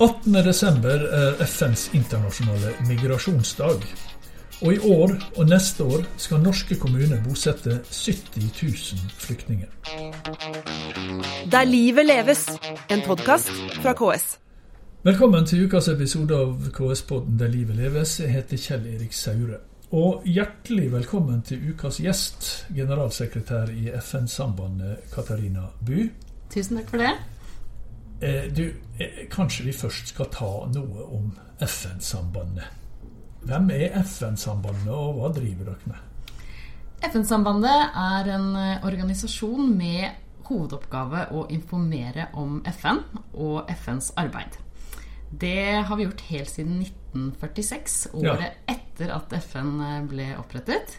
18.12. er FNs internasjonale migrasjonsdag. Og i år og neste år skal norske kommuner bosette 70 000 flyktninger. Der livet leves, en podkast fra KS. Velkommen til ukas episode av KS-podden Der livet leves. Jeg heter Kjell Erik Saure. Og hjertelig velkommen til ukas gjest, generalsekretær i FN-sambandet Katarina Bu. Tusen takk for det. Eh, du, eh, kanskje vi først skal ta noe om FN-sambandet. Hvem er FN-sambandet, og hva driver dere med? FN-sambandet er en eh, organisasjon med hovedoppgave å informere om FN og FNs arbeid. Det har vi gjort helt siden 1946, året ja. etter at FN ble opprettet.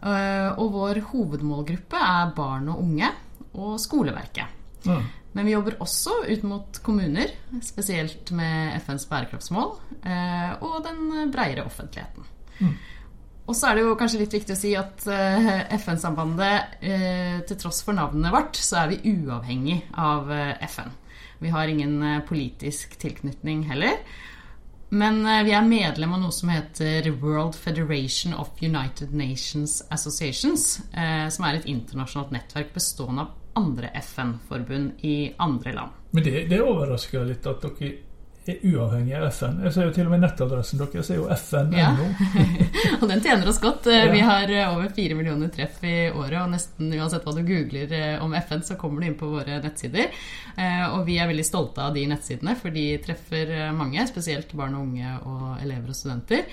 Og vår hovedmålgruppe er barn og unge og skoleverket. Ja. Men vi jobber også ut mot kommuner, spesielt med FNs bærekraftsmål, eh, og den breiere offentligheten. Mm. Og så er det jo kanskje litt viktig å si at FN-sambandet, til tross for navnet vårt, så er vi uavhengig av FN. Vi har ingen eh, politisk tilknytning heller. Men eh, vi er medlem av noe som heter World Federation of United Nations Associations. Eh, som er et internasjonalt nettverk bestående av andre FN-forbund i andre land. Men det, det overrasker litt at dere er uavhengig av FN. Jeg ser jo til og med nettadressen deres er jo fn.no. Ja. og den tjener oss godt. Ja. Vi har eh, over fire millioner treff i året, og nesten uansett hva du googler eh, om FN, så kommer du inn på våre nettsider. Eh, og vi er veldig stolte av de nettsidene, for de treffer mange, spesielt barn og unge og elever og studenter.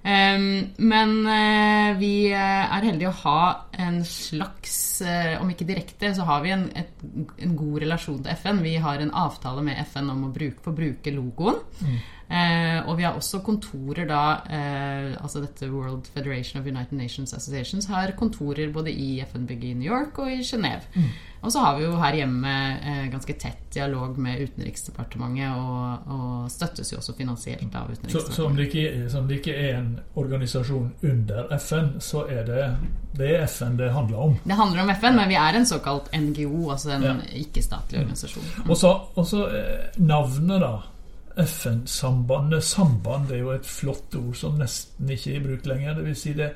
Men vi er heldige å ha en slags Om ikke direkte, så har vi en, et, en god relasjon til FN. Vi har en avtale med FN om å bruke, få bruke logoen. Mm. Eh, og vi har også kontorer da eh, Altså dette World Federation of United Nations Associations har kontorer både i FN-bygget i New York og i Genéve. Mm. Og så har vi jo her hjemme eh, ganske tett dialog med Utenriksdepartementet, og, og, støttes jo også finansielt av Utenriksdepartementet. Så, så om, det ikke, om det ikke er en organisasjon under FN, så er det, det er FN det handler om? Det handler om FN, men vi er en såkalt NGO, altså en ja. ikke-statlig organisasjon. Mm. Og så eh, navnet, da. FN-sambandet. Samband er jo et flott ord som nesten ikke er i bruk lenger. Det vil si det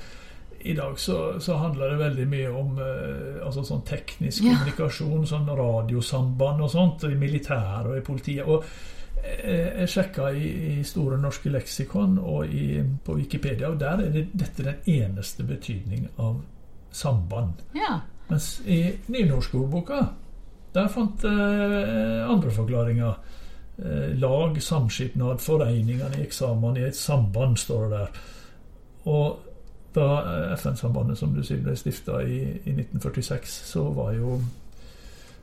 i dag så, så, handler det veldig mye om uh, altså sånn teknisk ja. kommunikasjon, sånn radiosamband og sånt, i militæret og i politiet. Og uh, jeg sjekka i, i, Store norske leksikon og i, på Wikipedia, og der er det, dette den eneste betydning av samband. Ja. Mens i nynorskordboka, der fant eh, andre forklaringer. Eh, lag, samskipnad, foreningene i eksamen i et samband, står det der. Og da eh, FN-sambandet som du sier ble stifta i, i, 1946, så var jo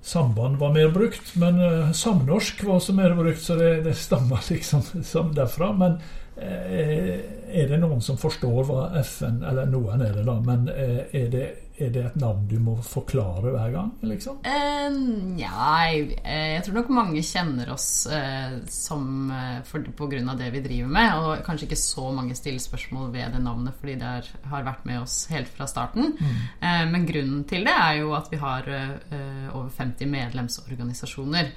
samband var mer brukt. Men eh, samnorsk var også mer brukt, så det, det stammer liksom derfra. Men uh, er det noen som forstår hva FN Eller noen er det, da, men uh, er det er det et navn du må forklare hver gang? liksom? Uh, nei, jeg tror nok mange kjenner oss uh, som uh, for, på grunn av det vi driver med. Og kanskje ikke så mange stiller spørsmål ved det navnet fordi det er, har vært med oss helt fra starten. Mm. Uh, men grunnen til det er jo at vi har over 50 medlemsorganisasjoner.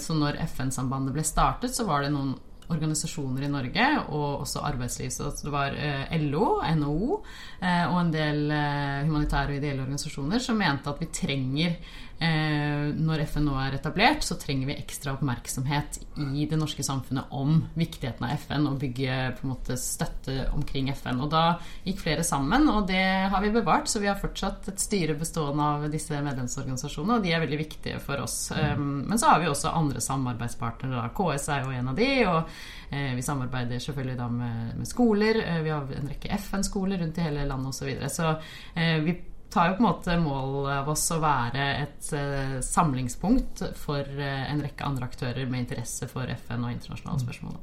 så når FN-sambandet ble startet, så var det noen organisasjoner i Norge, og også arbeidsliv. Så det var eh, LO, NHO eh, og en del eh, humanitære og ideelle organisasjoner som mente at vi trenger når FN nå er etablert, så trenger vi ekstra oppmerksomhet i det norske samfunnet om viktigheten av FN og bygge på en måte støtte omkring FN. Og da gikk flere sammen, og det har vi bevart. Så vi har fortsatt et styre bestående av disse medlemsorganisasjonene, og de er veldig viktige for oss. Mm. Men så har vi også andre samarbeidspartnere. KS er jo en av de. og vi samarbeider selvfølgelig da med, med skoler. Eh, vi har en rekke FN-skoler rundt i hele landet osv. Så, videre. så eh, vi tar jo på en måte mål av oss å være et samlingspunkt for en rekke andre aktører med interesse for FN og internasjonale spørsmål.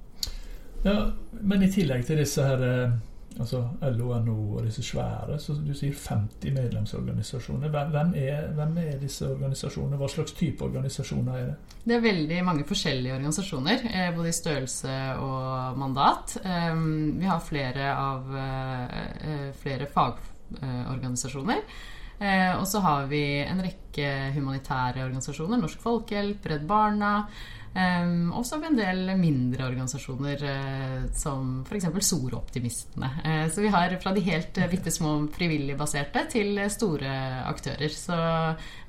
Ja, Men i tillegg til disse her altså LO, NHO og disse svære, så du sier 50 medlemsorganisasjoner. Hvem er, hvem er, disse organisasjonene? Hva slags type organisasjoner er det? Det er veldig mange forskjellige organisasjoner, eh, både i størrelse og mandat. Ehm, vi har flere av eh, flere fagorganisasjoner. Eh, og så har vi en rekke humanitære organisasjoner. Norsk Folkehjelp, Redd Barna. Um, også en del mindre organisasjoner uh, som f.eks. Soroptimistene. Uh, så vi har fra de helt uh, bitte små frivilligbaserte til store aktører. Så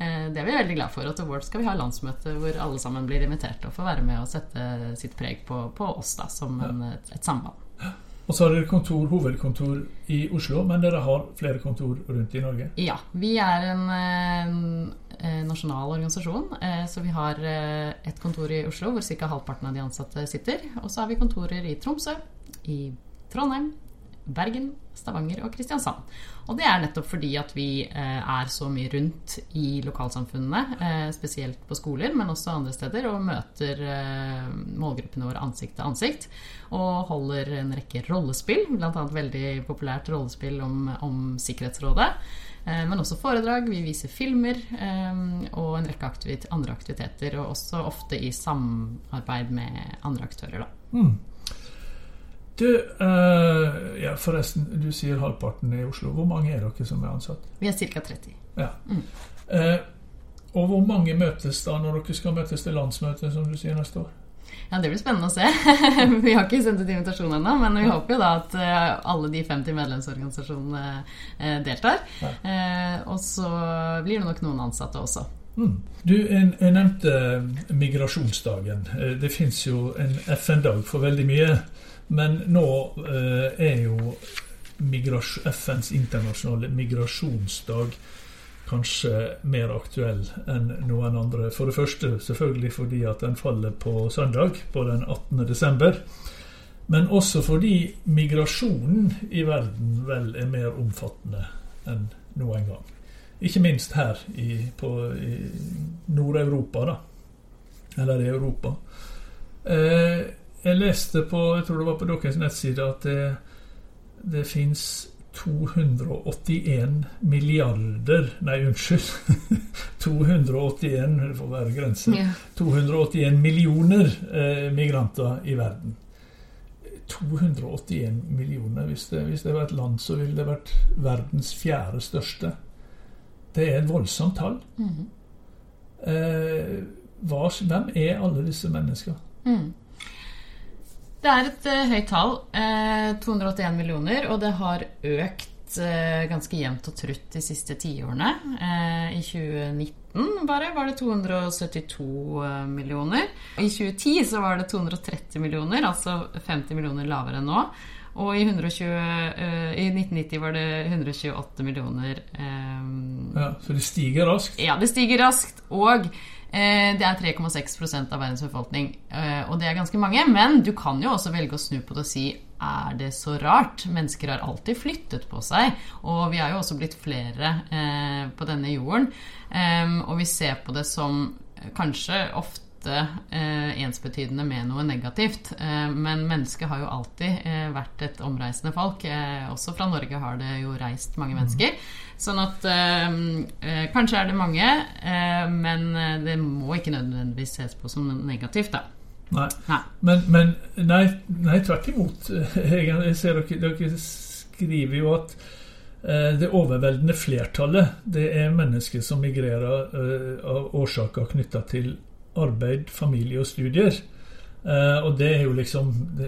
det er vi veldig glad for. Til vårt skal vi ha landsmøte hvor alle sammen blir invitert og får være med og sette sitt preg på, på oss da, som en, et, et samband. Og så har dere kontor, hovedkontor i Oslo, men dere har flere kontor rundt i Norge? Ja. Vi er en, en nasjonal organisasjon. Eh, så vi har eh, et kontor i Oslo hvor ca. halvparten av de ansatte sitter. Og så har vi kontorer i Tromsø, i Trondheim, Bergen, Stavanger og Kristiansand. Og det er nettopp fordi at vi eh, er så mye rundt i lokalsamfunnene, eh, spesielt på skoler, men også andre steder, og møter eh, målgruppene våre ansikt til ansikt. Og holder en rekke rollespill, bl.a. veldig populært rollespill om, om Sikkerhetsrådet. Men også foredrag, vi viser filmer og en rekke aktivit andre aktiviteter. Og også ofte i samarbeid med andre aktører, da. Mm. Du, uh, ja, forresten, du sier halvparten i Oslo. Hvor mange er dere som er ansatt? Vi er ca. 30. Ja. Mm. Uh, og hvor mange møtes da når dere skal møtes til landsmøtet, som du sier, neste år? Ja, Det blir spennende å se. vi har ikke sendt ut invitasjon ennå, men vi håper jo da at eh, alle de 50 medlemsorganisasjonene deltar. Ja. Og så blir det nok noen ansatte også. Mm. Du, jeg, jeg nevnte migrasjonsdagen. Det fins jo en FN-dag for veldig mye. Men nå eh, er jo FNs internasjonale migrasjonsdag kanskje mer aktuell enn noen andre. For det første selvfølgelig fordi at den faller på søndag, på den 18. desember. Men også fordi migrasjonen i verden vel er mer omfattende enn noen gang. Ikke minst her i, i Nord-Europa, da. Eller i Europa. Eh, jeg leste på jeg tror det var på deres nettside at det, det fins 281 milliarder Nei, unnskyld. 281 det får være grense. Yeah. 281 millioner eh, migranter i verden. 281 millioner. Hvis det, hvis det var et land, så ville det vært verdens fjerde største. Det er et voldsomt tall. Mm eh, hva, hvem er alle disse menneskene? Mm. Det er et uh, høyt tall. Uh, eh, 281 millioner, og det har økt uh, ganske jevnt og trutt de siste tiårene. I 2019 bare var det 272 millioner. I 2010 så var det 230 millioner, altså 50 millioner lavere enn nå. Og i, 120, i 1990 var det 128 millioner. Ja, Så det stiger raskt? Ja, det stiger raskt. Og Eh, det er 3,6 av verdens befolkning, eh, og det er ganske mange. Men du kan jo også velge å snu på det og si er det så rart? Mennesker har alltid flyttet på seg. Og vi er jo også blitt flere eh, på denne jorden. Og vi ser på det som kanskje ofte ofte eh, ensbetydende med noe negativt. Eh, men mennesket har jo alltid eh, vært et omreisende folk. Også fra Norge har det jo reist mange mennesker. Sånn at kanskje er det mange, men det må ikke nødvendigvis ses på som negativt, da. Nei. nei. Men, men nei, nei, tvert imot. Jeg ser dere, dere skriver jo at det overveldende flertallet det er mennesker som migrerer av årsaker knytta til arbeid, familie og studier. Uh, og det er jo liksom det,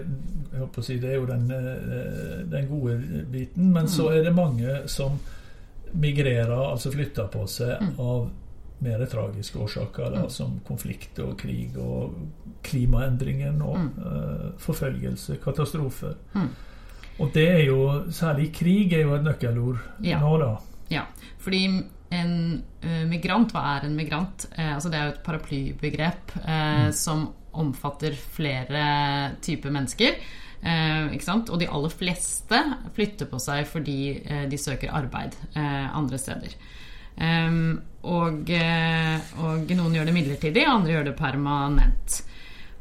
jeg håper å si, det er jo den, uh, den gode biten. Men mm. så er det mange som migrerer, altså flytter på seg, mm. av mer tragiske årsaker. Da, mm. Som konflikt og krig og klimaendringer og uh, forfølgelse, katastrofer. Mm. Og det er jo Særlig krig er jo et nøkkelord ja. nå, da. Ja, fordi en uh, migrant, hva er en migrant? Uh, altså det er jo et paraplybegrep uh, mm. som omfatter flere typer mennesker. Og de aller fleste flytter på seg fordi de søker arbeid andre steder. Og, og, noen gjør det midlertidig, andre gjør det permanent.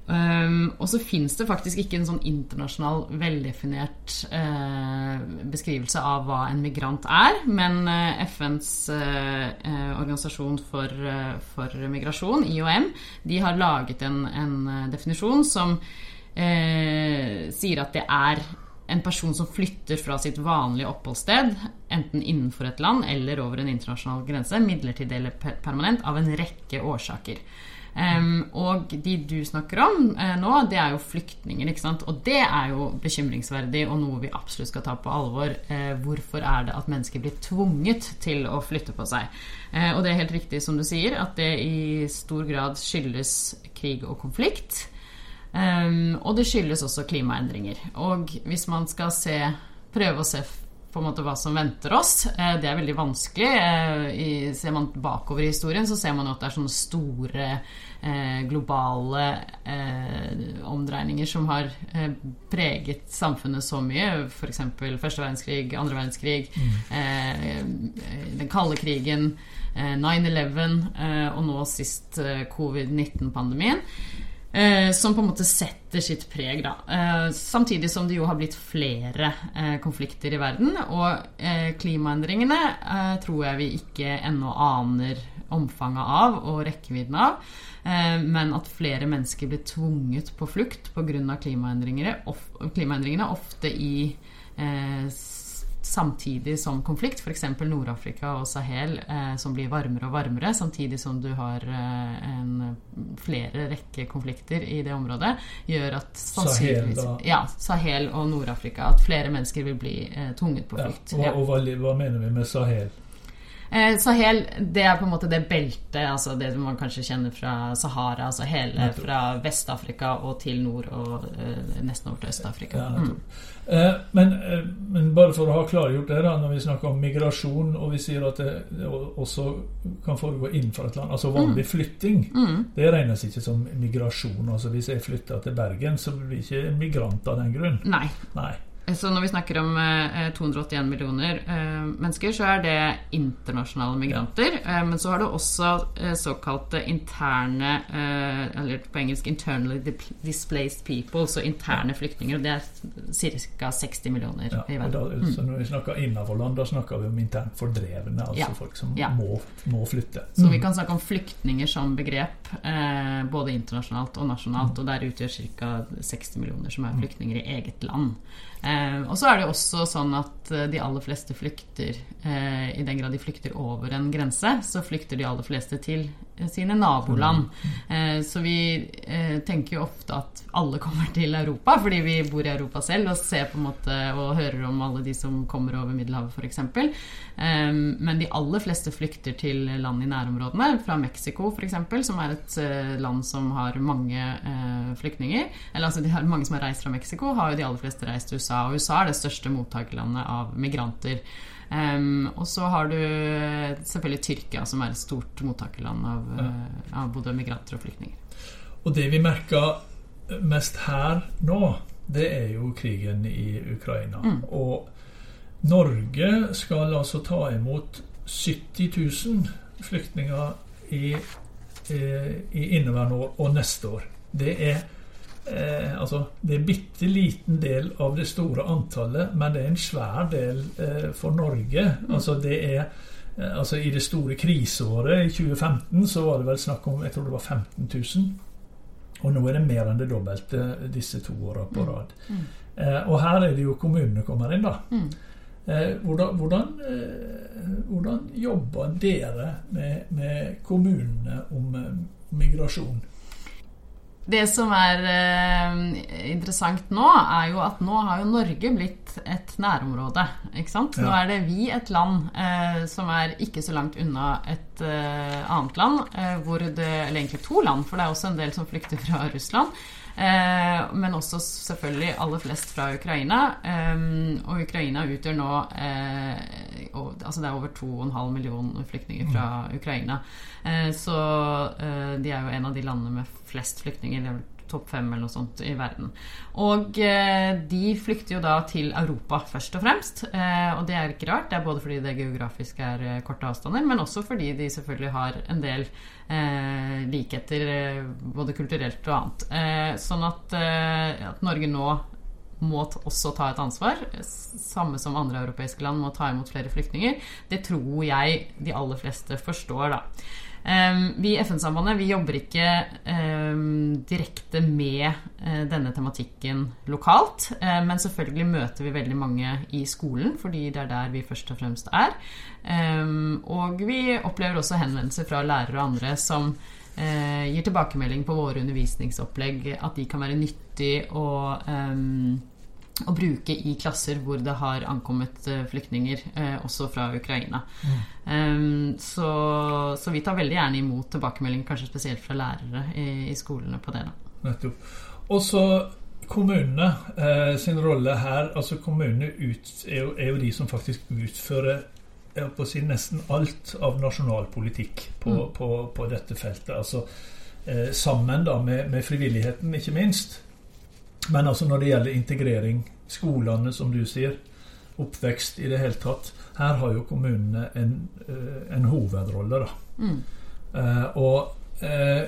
Um, og så fins det faktisk ikke en sånn internasjonal veldefinert uh, beskrivelse av hva en migrant er, men uh, FNs uh, organisasjon for, for, migrasjon, IOM, de har laget en, en definisjon som sier at det er en person som flytter fra sitt vanlige oppholdssted, enten innenfor et land eller over en internasjonal grense, midlertidig eller permanent, av en rekke årsaker. Um, og de du snakker om uh, nå, det er jo flyktninger. ikke sant? Og det er jo bekymringsverdig og noe vi absolutt skal ta på alvor. Uh, hvorfor er det at mennesker blir tvunget til å flytte på seg? Uh, og det er helt riktig som du sier, at det i stor grad skyldes krig og konflikt. Um, og det skyldes også klimaendringer. Og hvis man skal se, prøve å se på en måte hva som venter oss. Eh, det er veldig vanskelig. Eh, ser man bakover i historien, så ser man jo at det er sånne store eh, globale omdreininger som har preget samfunnet så mye. F.eks. første verdenskrig, andre verdenskrig, mm. den kalde krigen, 9-11 og nå sist covid-19-pandemien. Eh, som på en måte setter sitt preg, da. Eh, samtidig som det jo har blitt flere eh, konflikter i verden. Og eh, klimaendringene eh, tror jeg vi ikke ennå aner omfanget av og rekkevidden av. Eh, men at flere mennesker blir tvunget på flukt pga. Klimaendringene, of, klimaendringene, ofte i samtidig som konflikt, f.eks. Nord-Afrika og Sahel, eh, som blir varmere og varmere, samtidig som du har eh, en, flere rekke konflikter i det området, gjør at Sahel, da. Ja, Sahel og Nord-Afrika. At flere mennesker vil bli eh, tvunget på flukt. Ja, og, og hva, hva mener vi med Sahel? Eh, Sahel det er på en måte det beltet, altså det man kanskje kjenner fra Sahara. Altså hele fra Vest-Afrika og til nord og eh, nesten over til Øst-Afrika. Mm. eh, men, eh, men, bare for å ha klargjort det, da, når vi snakker om migrasjon, og vi sier at det, det også kan foregå innenfor et land, altså vanlig mm. flytting, mm. det regnes ikke som migrasjon. altså Hvis jeg flytter til Bergen, så blir jeg ikke migrant av den grunn. Nei. Nei. Så når vi snakker om eh, 281 millioner eh, mennesker, så er det internasjonale migranter. Eh, men så har du også eh, såkalte interne eh, Eller på engelsk 'internally displaced people', så interne flyktninger. Og det er ca. 60 millioner ja, i verden. Da, så når vi snakker innenfor land, da snakker vi om internt fordrevne, altså ja. folk som ja. må, må, flytte. Så vi mm. kan snakke om flyktninger som begrep, eh, både internasjonalt og nasjonalt. Mm. Og der utgjør ca. 60 millioner som er flyktninger i eget land. Eh, og så er det også sånn at eh, de aller fleste flykter eh, I den grad de flykter over en grense, så flykter de aller fleste til sine naboland. Eh, så vi eh, tenker jo ofte at alle kommer til Europa fordi vi bor i Europa selv og ser på en måte og hører om alle de som kommer over Middelhavet f.eks. Eh, men de aller fleste flykter til land i nærområdene, fra Mexico f.eks., som er et land som har mange flyktninger. Eller altså de har mange som har reist fra Mexico, har jo de aller fleste reist til USA. Og USA er det største mottakerlandet av migranter. Um, og så har du selvfølgelig Tyrkia, som er et stort mottakerland av, ja. uh, av både migranter og flyktninger. Og det vi merker mest her nå, det er jo krigen i Ukraina. Mm. Og Norge skal altså ta imot 70 000 flyktninger i, i, i inneværende år og neste år. Det er Eh, altså, det er en bitte liten del av det store antallet, men det er en svær del eh, for Norge. Mm. Altså, det er eh, altså, I det store kriseåret i 2015 så var det vel snakk om jeg tror det var 15 000. Og nå er det mer enn det dobbelte disse to åra på mm. rad. Mm. Eh, og her er det jo kommunene kommer inn, da. Mm. Eh, hvordan, hvordan, eh, hvordan, jobber dere med, med kommunene om migrasjon? Det som er eh, interessant nå, er jo at nå har jo Norge blitt et nærområde. Ikke sant? Ja. Nå er det vi et land eh, som er ikke så langt unna et eh, annet land. Eh, hvor det, eller egentlig to land, for det er også en del som flykter fra Russland. Eh, men også selvfølgelig aller flest fra Ukraina. Eh, og Ukraina utgjør nå eh, og, Altså det er over 2,5 millioner flyktninger fra mm. Ukraina. Eh, så de er jo en av de landene med flest flyktninger. Det er vel topp fem eller noe sånt i verden. Og eh, de flykter jo da til Europa først og fremst. Eh, og det er ikke rart. Det er både fordi det geografisk er eh, korte avstander, men også fordi de selvfølgelig har en del eh, likheter eh, både kulturelt og annet. Eh, sånn at, at Norge nå må også ta et ansvar, samme som andre europeiske land må ta imot flere flyktninger. Det tror jeg de aller fleste forstår, da. Um, vi i FN-sambandet vi jobber ikke um, direkte med uh, denne tematikken lokalt. Uh, men selvfølgelig møter vi veldig mange i skolen, fordi det er der vi først og fremst er. Og vi opplever også henvendelser fra lærere og andre som uh, gir tilbakemelding på våre undervisningsopplegg, at de kan være nyttig og å bruke i klasser hvor det har ankommet uh, flyktninger, uh, også fra Ukraina. Mm. Um, så, så, vi tar veldig gjerne imot tilbakemelding, kanskje spesielt fra lærere i, i skolene på det. Nettopp. Og så kommunene eh, sin rolle her. altså Kommunene ut, er, jo, er, jo, de som faktisk utfører si, nesten alt av nasjonal politikk på, mm. på, på dette feltet. altså eh, Sammen da med, med frivilligheten, ikke minst. Men altså når det gjelder integrering, skolene, som du sier, oppvekst i det hele tatt Her har jo kommunene en, eh, en hovedrolle, da. Mm. Eh, og eh,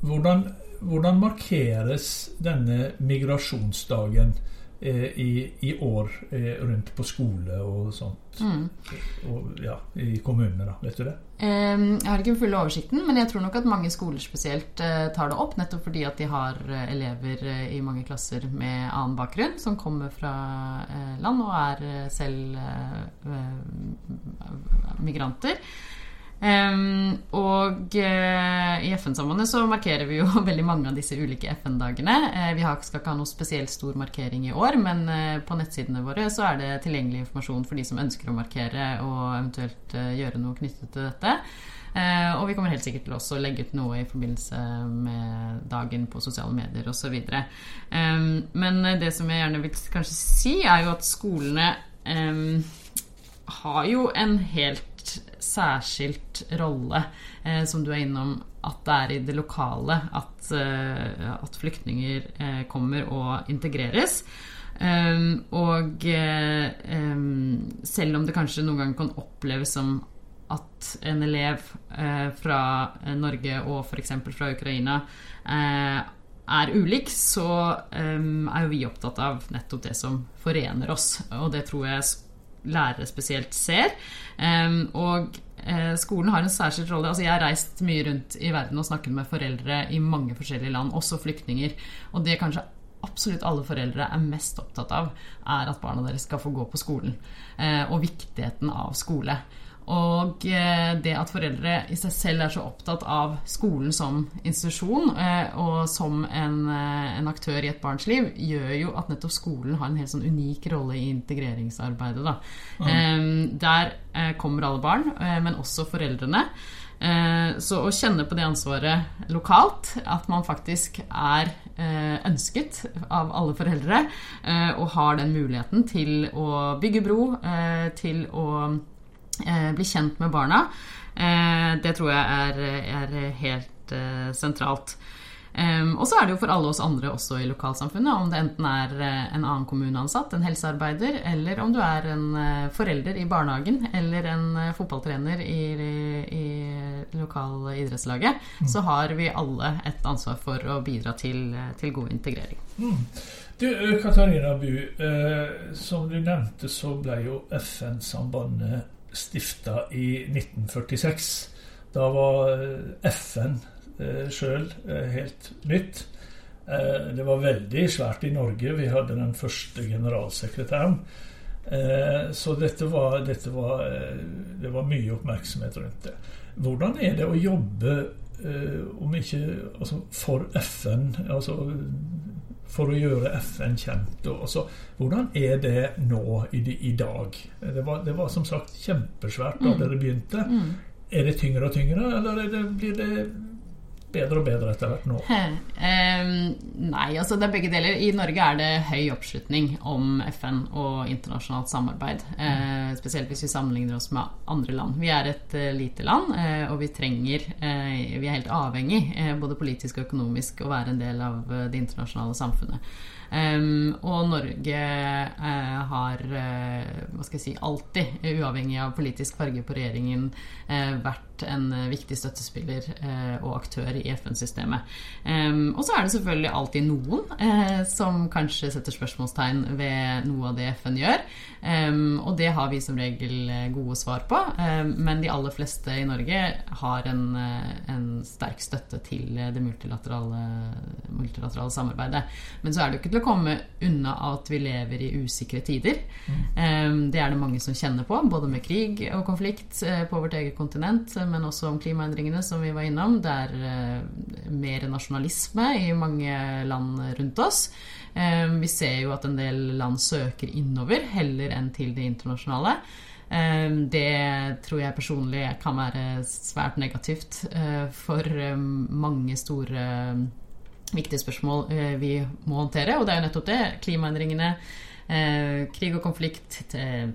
hvordan, hvordan markeres denne migrasjonsdagen i, i, år eh, rundt på skole og sånt. Mm. Og, ja, I kommunene, da. Vet du det? Jeg har ikke den fulle oversikten, men jeg tror nok at mange skoler spesielt eh, tar det opp. Nettopp fordi at de har elever i mange klasser med annen bakgrunn, som kommer fra land og er selv migranter. Um, og uh, i FN-sambandet så markerer vi jo veldig mange av disse ulike FN-dagene. Uh, vi har, skal ikke ha noe spesielt stor markering i år, men uh, på nettsidene våre så er det tilgjengelig informasjon for de som ønsker å markere og eventuelt gjøre noe knyttet til dette. og vi kommer helt sikkert til også å legge ut noe i forbindelse med dagen på sosiale medier osv. Um, men det som jeg gjerne vil kanskje si, er jo at skolene um, har jo en helt særskilt rolle, eh, som du er innom, at det er i det lokale at, eh, at flyktninger eh, kommer og integreres. Um, og um, selv om det kanskje noen ganger kan oppleves som at en elev uh, fra Norge og f.eks. fra Ukraina er ulik, så um, er jo vi opptatt av nettopp det som forener oss. Og det tror jeg lærere spesielt ser. og eh, skolen har en særskilt rolle. Altså, jeg har reist mye rundt i verden og snakket med foreldre i mange forskjellige land, også flyktninger. Og det kanskje absolutt alle foreldre er mest opptatt av, er at barna deres skal få gå på skolen. Eh, og viktigheten av skole. Og eh, det at foreldre i seg selv er så opptatt av skolen som institusjon eh, og som en, eh, en, aktør i et barns liv, gjør jo at nettopp skolen har en helt sånn unik rolle i integreringsarbeidet. Mm. Der kommer alle barn, men også foreldrene. Så å kjenne på det ansvaret lokalt, at man faktisk er ønsket av alle foreldre, og har den muligheten til å bygge bro, til å bli kjent med barna. Eh, det tror jeg er, er helt eh, sentralt. Um, og så er det jo for alle oss andre også i lokalsamfunnet, om det enten er en annen kommuneansatt, en helsearbeider, eller om du er en forelder i barnehagen eller en fotballtrener i, i, i lokale idrettslaget, mm. så har vi alle et ansvar for å bidra til, til god integrering. Mm. Du, Katarina Bu, eh, som du nevnte, så ble jo FN-sambandet stifta i 1946. Da var eh, FN eh, sjøl eh, helt nytt. Det var veldig svært i Norge. Vi hadde den første generalsekretæren. Så dette var, dette var, det var mye oppmerksomhet rundt det. Hvordan er det å jobbe om ikke altså for FN? altså for å gjøre FN kjent. Og, altså, hvordan er det nå i, i dag? Det var, det var, som sagt kjempesvært da mm. dere begynte. Mm. Er det tyngre og tyngre, eller det, blir det bedre og bedre etter hvert nå? Nei, altså det er begge deler. I Norge er det høy oppslutning om FN og internasjonalt samarbeid. Uh, spesielt hvis vi sammenligner oss med andre land. Vi er et uh, lite land, uh, og vi trenger Vi er helt avhengig, både politisk og økonomisk, å være en del av det internasjonale samfunnet. Um, og Norge uh, har uh, hva skal jeg si, alltid, uavhengig av politisk farge på regjeringen, uh, vært en viktig støttespiller og aktør i FN-systemet. Um, og så er det selvfølgelig alltid noen som kanskje setter spørsmålstegn ved noe av det FN gjør. Um, og det har vi som regel gode svar på. men de aller fleste i Norge har en, en sterk støtte til det multilaterale, multilaterale samarbeidet. Men så er det jo ikke til å komme unna at vi lever i usikre tider. Mm. Det er det mange som kjenner på, både med krig og konflikt eh, på vårt eget kontinent, men også om klimaendringene, som vi var innom. Det er eh, mer nasjonalisme i mange land rundt oss. Vi ser jo at en del land søker innover heller enn til det internasjonale. Det tror jeg personlig kan være svært negativt eh, for mange store viktige spørsmål eh, vi må håndtere. Og det er jo nettopp det. Klimaendringene. Eh, krig og konflikt,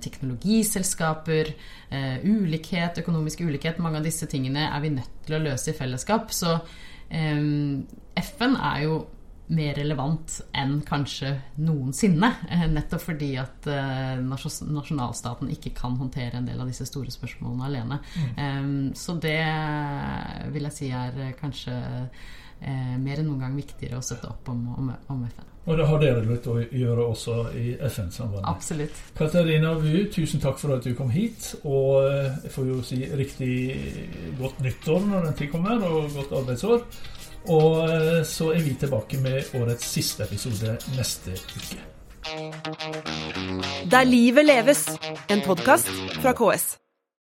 teknologiselskaper, eh, ulikhet, økonomisk ulikhet. Mange av disse tingene er vi nødt til å løse i fellesskap. Så eh, FN er jo mer relevant enn kanskje noensinne. Eh, nettopp fordi at eh, nasjonalstaten ikke kan håndtere en del av disse store spørsmålene alene. Mm. så det vil jeg si er kanskje eh, mer enn noen gang viktigere å støtte opp om, om, om FN. Og det har dere litt å gjøre også i FN-sambandet. Absolutt. Katarina Wu, tusen takk for at du kom hit. Og eh, jeg får jo si riktig godt nyttår når den tid kommer, og godt arbeidsår. Og eh, så er vi tilbake med årets siste episode neste uke. Der livet leves, en podkast fra KS.